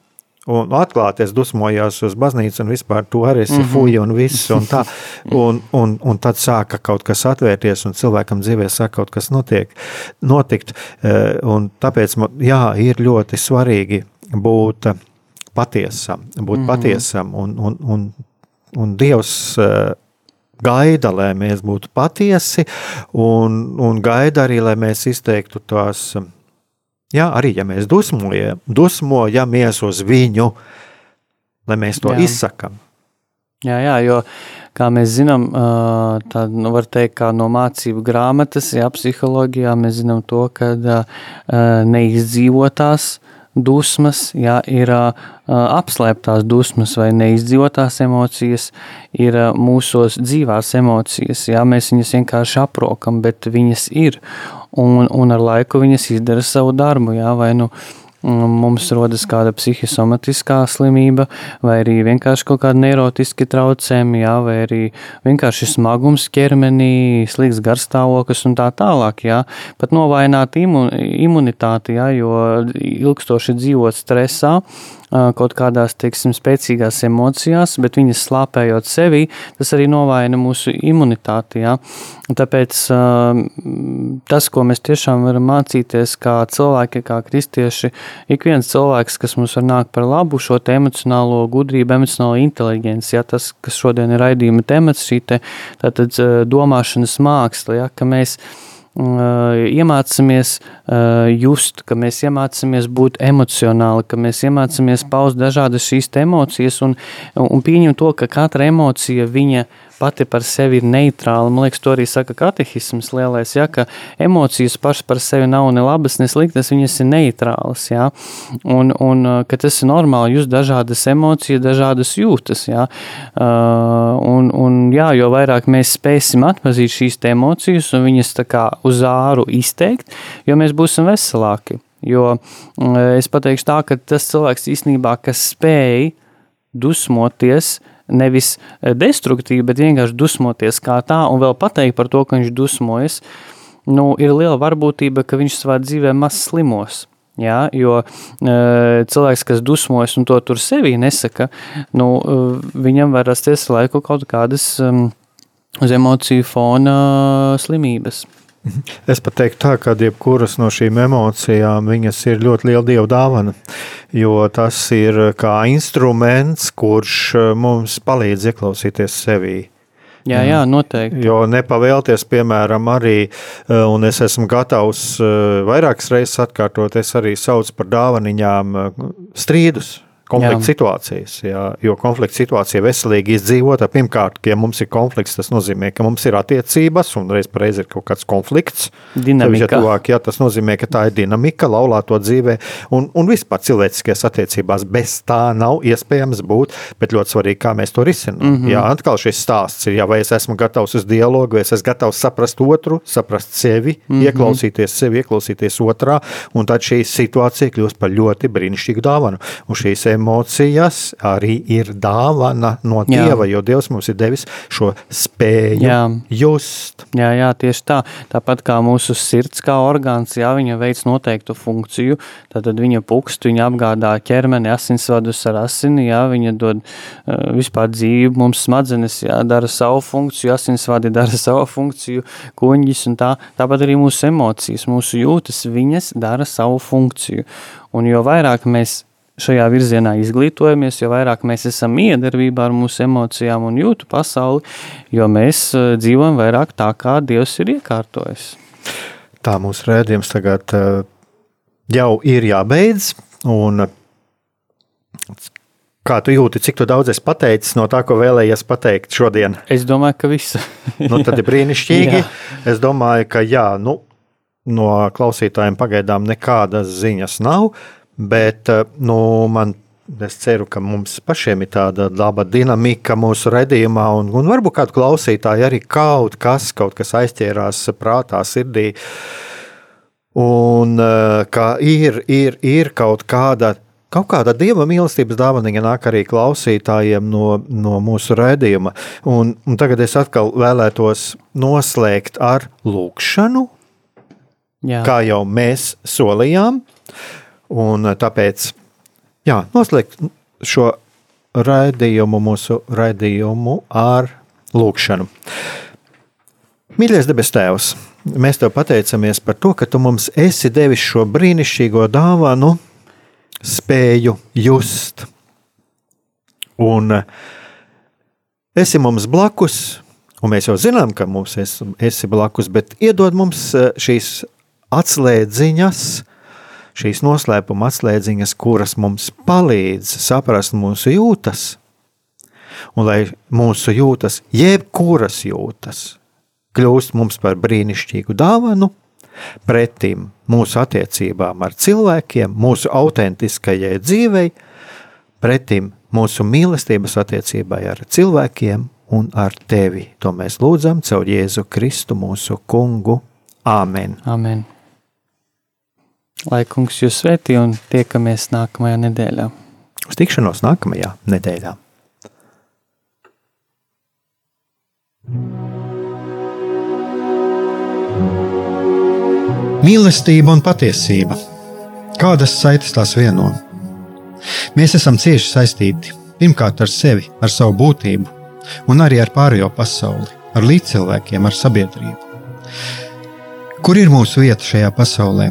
un atklāties dusmojās uz baznīcu un vispār to arī esi mm -hmm. fuja un viss un tā. Un, un, un tad sāka kaut kas atvērties un cilvēkam dzīvē sāk kaut kas notiek, notikt. Eh, un tāpēc, jā, ir ļoti svarīgi būt patiesam, būt mm -hmm. patiesam un, un, un, un Dievs eh, gaida, lai mēs būtu patiesi, un, un gaida arī, lai mēs izteiktu tās Jā, arī ja mēs dusmojam, dusmojamies uz viņu, lai mēs to jā. izsakām. Jā, jā, jo, kā mēs zinām, tā nu, var teikt, kā no mācību grāmatas, jā, psiholoģijā mēs zinām to, ka neizdzīvotās dusmas, jā, ir apslēptās dusmas vai neizdzīvotās emocijas, ir mūsos dzīvās emocijas. Jā, mēs viņas vienkārši aprokam, bet viņas ir un, un ar laiku viņas izdara savu darbu. Jā, vai nu mums rodas kāda psihosomatiskā slimība, vai arī vienkārši kaut kāda neirotiska traucējuma, jā, vai arī vienkārši smagums ķermenī, slikts garstāvoklis un tā tālāk. Jā. Pat novājināt imun, imunitāti, jā, jo ilgstoši dzīvot stresā kaut kādās teiksim, spēcīgās emocijās, bet viņas slāpējot sevi, tas arī novājina mūsu imunitāti. Ja? Tāpēc tas, ko mēs tiešām varam mācīties, kā cilvēki, kā kristieši, ik viens cilvēks, kas mums var nākt par labu, šo emocionālo gudrību, emocionālo inteligenci, ja? tas, kas šodien ir raidījuma temats, šī te, tātad, domāšanas māksla, ja? ka mēs iemācāmies just, ka mēs iemācāmies būt emocionāli, ka mēs iemācāmies paust dažādas šīs emocijas un, un pieņemt to, ka katra emocija viņa pati par sevi ir neitrāla. Man liekas, to arī saka katehisms lielais, ja, ka emocijas pašas par sevi nav ne labas, ne sliktas, viņas ir neitrālas. Ja, un, un ka tas ir normāli, jūs dažādas emocijas, dažādas jūtas. Ja, un, un, jā, jo vairāk mēs spēsim atpazīt šīs emocijas un viņas tā kā uz āru izteikt, jo mēs būsim veselāki. Jo es pateikšu tā, ka tas cilvēks īstenībā, kas spēj dusmoties, nevis destruktīvi, bet vienkārši dusmoties kā tā un vēl pateikt par to, ka viņš dusmojas, nu, ir liela varbūtība, ka viņš savā dzīvē maz slimos. Ja, jo e, cilvēks, kas dusmojas un to tur sevī nesaka, nu, e, viņam var rasties laiku kaut kādas um, uz emociju fona slimības. Es pat teiktu, tā, ka jebkuras no šīm emocijām ir ļoti liela dieva dāvana. Jo tas ir kā instruments, kurš eh, mums palīdz ieklausīties sevī. Jā, jā, noteikti. Jo nepavēlties, piemēram, arī, eh, un es esmu gatavs eh, vairākas reizes atkārtot, es arī saucu par dāvaniņām strīdus konflikta jā. situācijas. Jā, jo konflikta situācija veselīgi izdzīvota. Pirmkārt, ja mums ir konflikts, tas nozīmē, ka mums ir attiecības, un reiz par reizi ir kaut kāds konflikts. Dinamika. Ja tuvāk, jā, tas nozīmē, ka tā ir dinamika laulāto dzīvē, un, un vispār cilvēciskajās attiecībās bez tā nav iespējams būt, bet ļoti svarīgi, kā mēs to risinām. Mm -hmm. Jā, atkal šis stāsts ir, ja vai es esmu gatavs uz dialogu, vai es esmu gatavs saprast otru, saprast sevi, mm -hmm. ieklausīties sevi, ieklausīties otrā, un tad šī situācija kļūst par ļoti brīnišķīgu dāvanu. Un šīs emocijas arī ir dāvana no jā. Dieva, jo Dievs mums ir devis šo spēju jā. just. Jā, jā, tieši tā. Tāpat kā mūsu sirds kā orgāns, jā, viņa veic noteiktu funkciju, tad viņa pukst, viņa apgādā ķermeni, asinsvadus ar asini, jā, viņa dod uh, vispār dzīvi, mums smadzenes, jā, dara savu funkciju, asinsvadi dara savu funkciju, kuņģis un tā. Tāpat arī mūsu emocijas, mūsu jūtas, viņas dara savu funkciju. Un jo vairāk mēs šajā virzienā izglītojamies, jo vairāk mēs esam miedarbībā ar mūsu emocijām un jūtu pasauli, jo mēs eh, dzīvojam vairāk tā, kā Dievs ir iekārtojis. Tā mūsu rēdījums tagad eh, jau ir jābeidz, un kā tu jūti, cik tu daudz esi pateicis no tā, ko vēlējies pateikt šodien? Es domāju, ka visu. nu, tad ir brīnišķīgi. es domāju, ka jā, nu, no klausītājiem pagaidām nekādas ziņas nav, Bet eh, nu, man Es ceru, ka mums pašiem ir tāda laba dinamika mūsu redzējumā, un, un varbūt kādu klausītāju arī kaut kas, kaut kas aizķērās prātā, sirdī. Un eh, ka ir, ir, ir kaut kāda. Kaut kāda dieva mīlestības dāvana nāk arī klausītājiem no, no mūsu redzējuma. Un, un tagad es atkal vēlētos noslēgt ar lūkšanu, Jā. kā jau mēs solījām. Un eh, tāpēc jā, noslēgt šo raidījumu, mūsu raidījumu ar lūkšanu. Mīļais debes Tēvs, mēs Tev pateicamies par to, ka Tu mums esi devis šo brīnišķīgo dāvanu, spēju just. Un eh, esi mums blakus, un mēs jau zinām, ka mums esi, esi blakus, bet iedod mums eh, šīs atslēdziņas, šīs noslēpuma atslēdziņas, kuras mums palīdz saprast mūsu jūtas, un lai mūsu jūtas, jebkuras jūtas, kļūst mums par brīnišķīgu dāvanu, pretim mūsu attiecībām ar cilvēkiem, mūsu autentiskajai dzīvei, pretim mūsu mīlestības attiecībai ar cilvēkiem un ar tevi. To mēs lūdzam caur Jēzu Kristu, mūsu kungu. Āmen! Amen. Lai kungs jūs svētī un tiekamies nākamajā nedēļā. Uz tikšanos nākamajā nedēļā. Mīlestība un patiesība. Kādas saites tās vieno? Mēs esam cieši saistīti pirmkārt ar sevi, ar savu būtību, un arī ar pārējo pasauli, ar līdzcilvēkiem, ar sabiedrību. Kur ir mūsu vieta šajā pasaulē?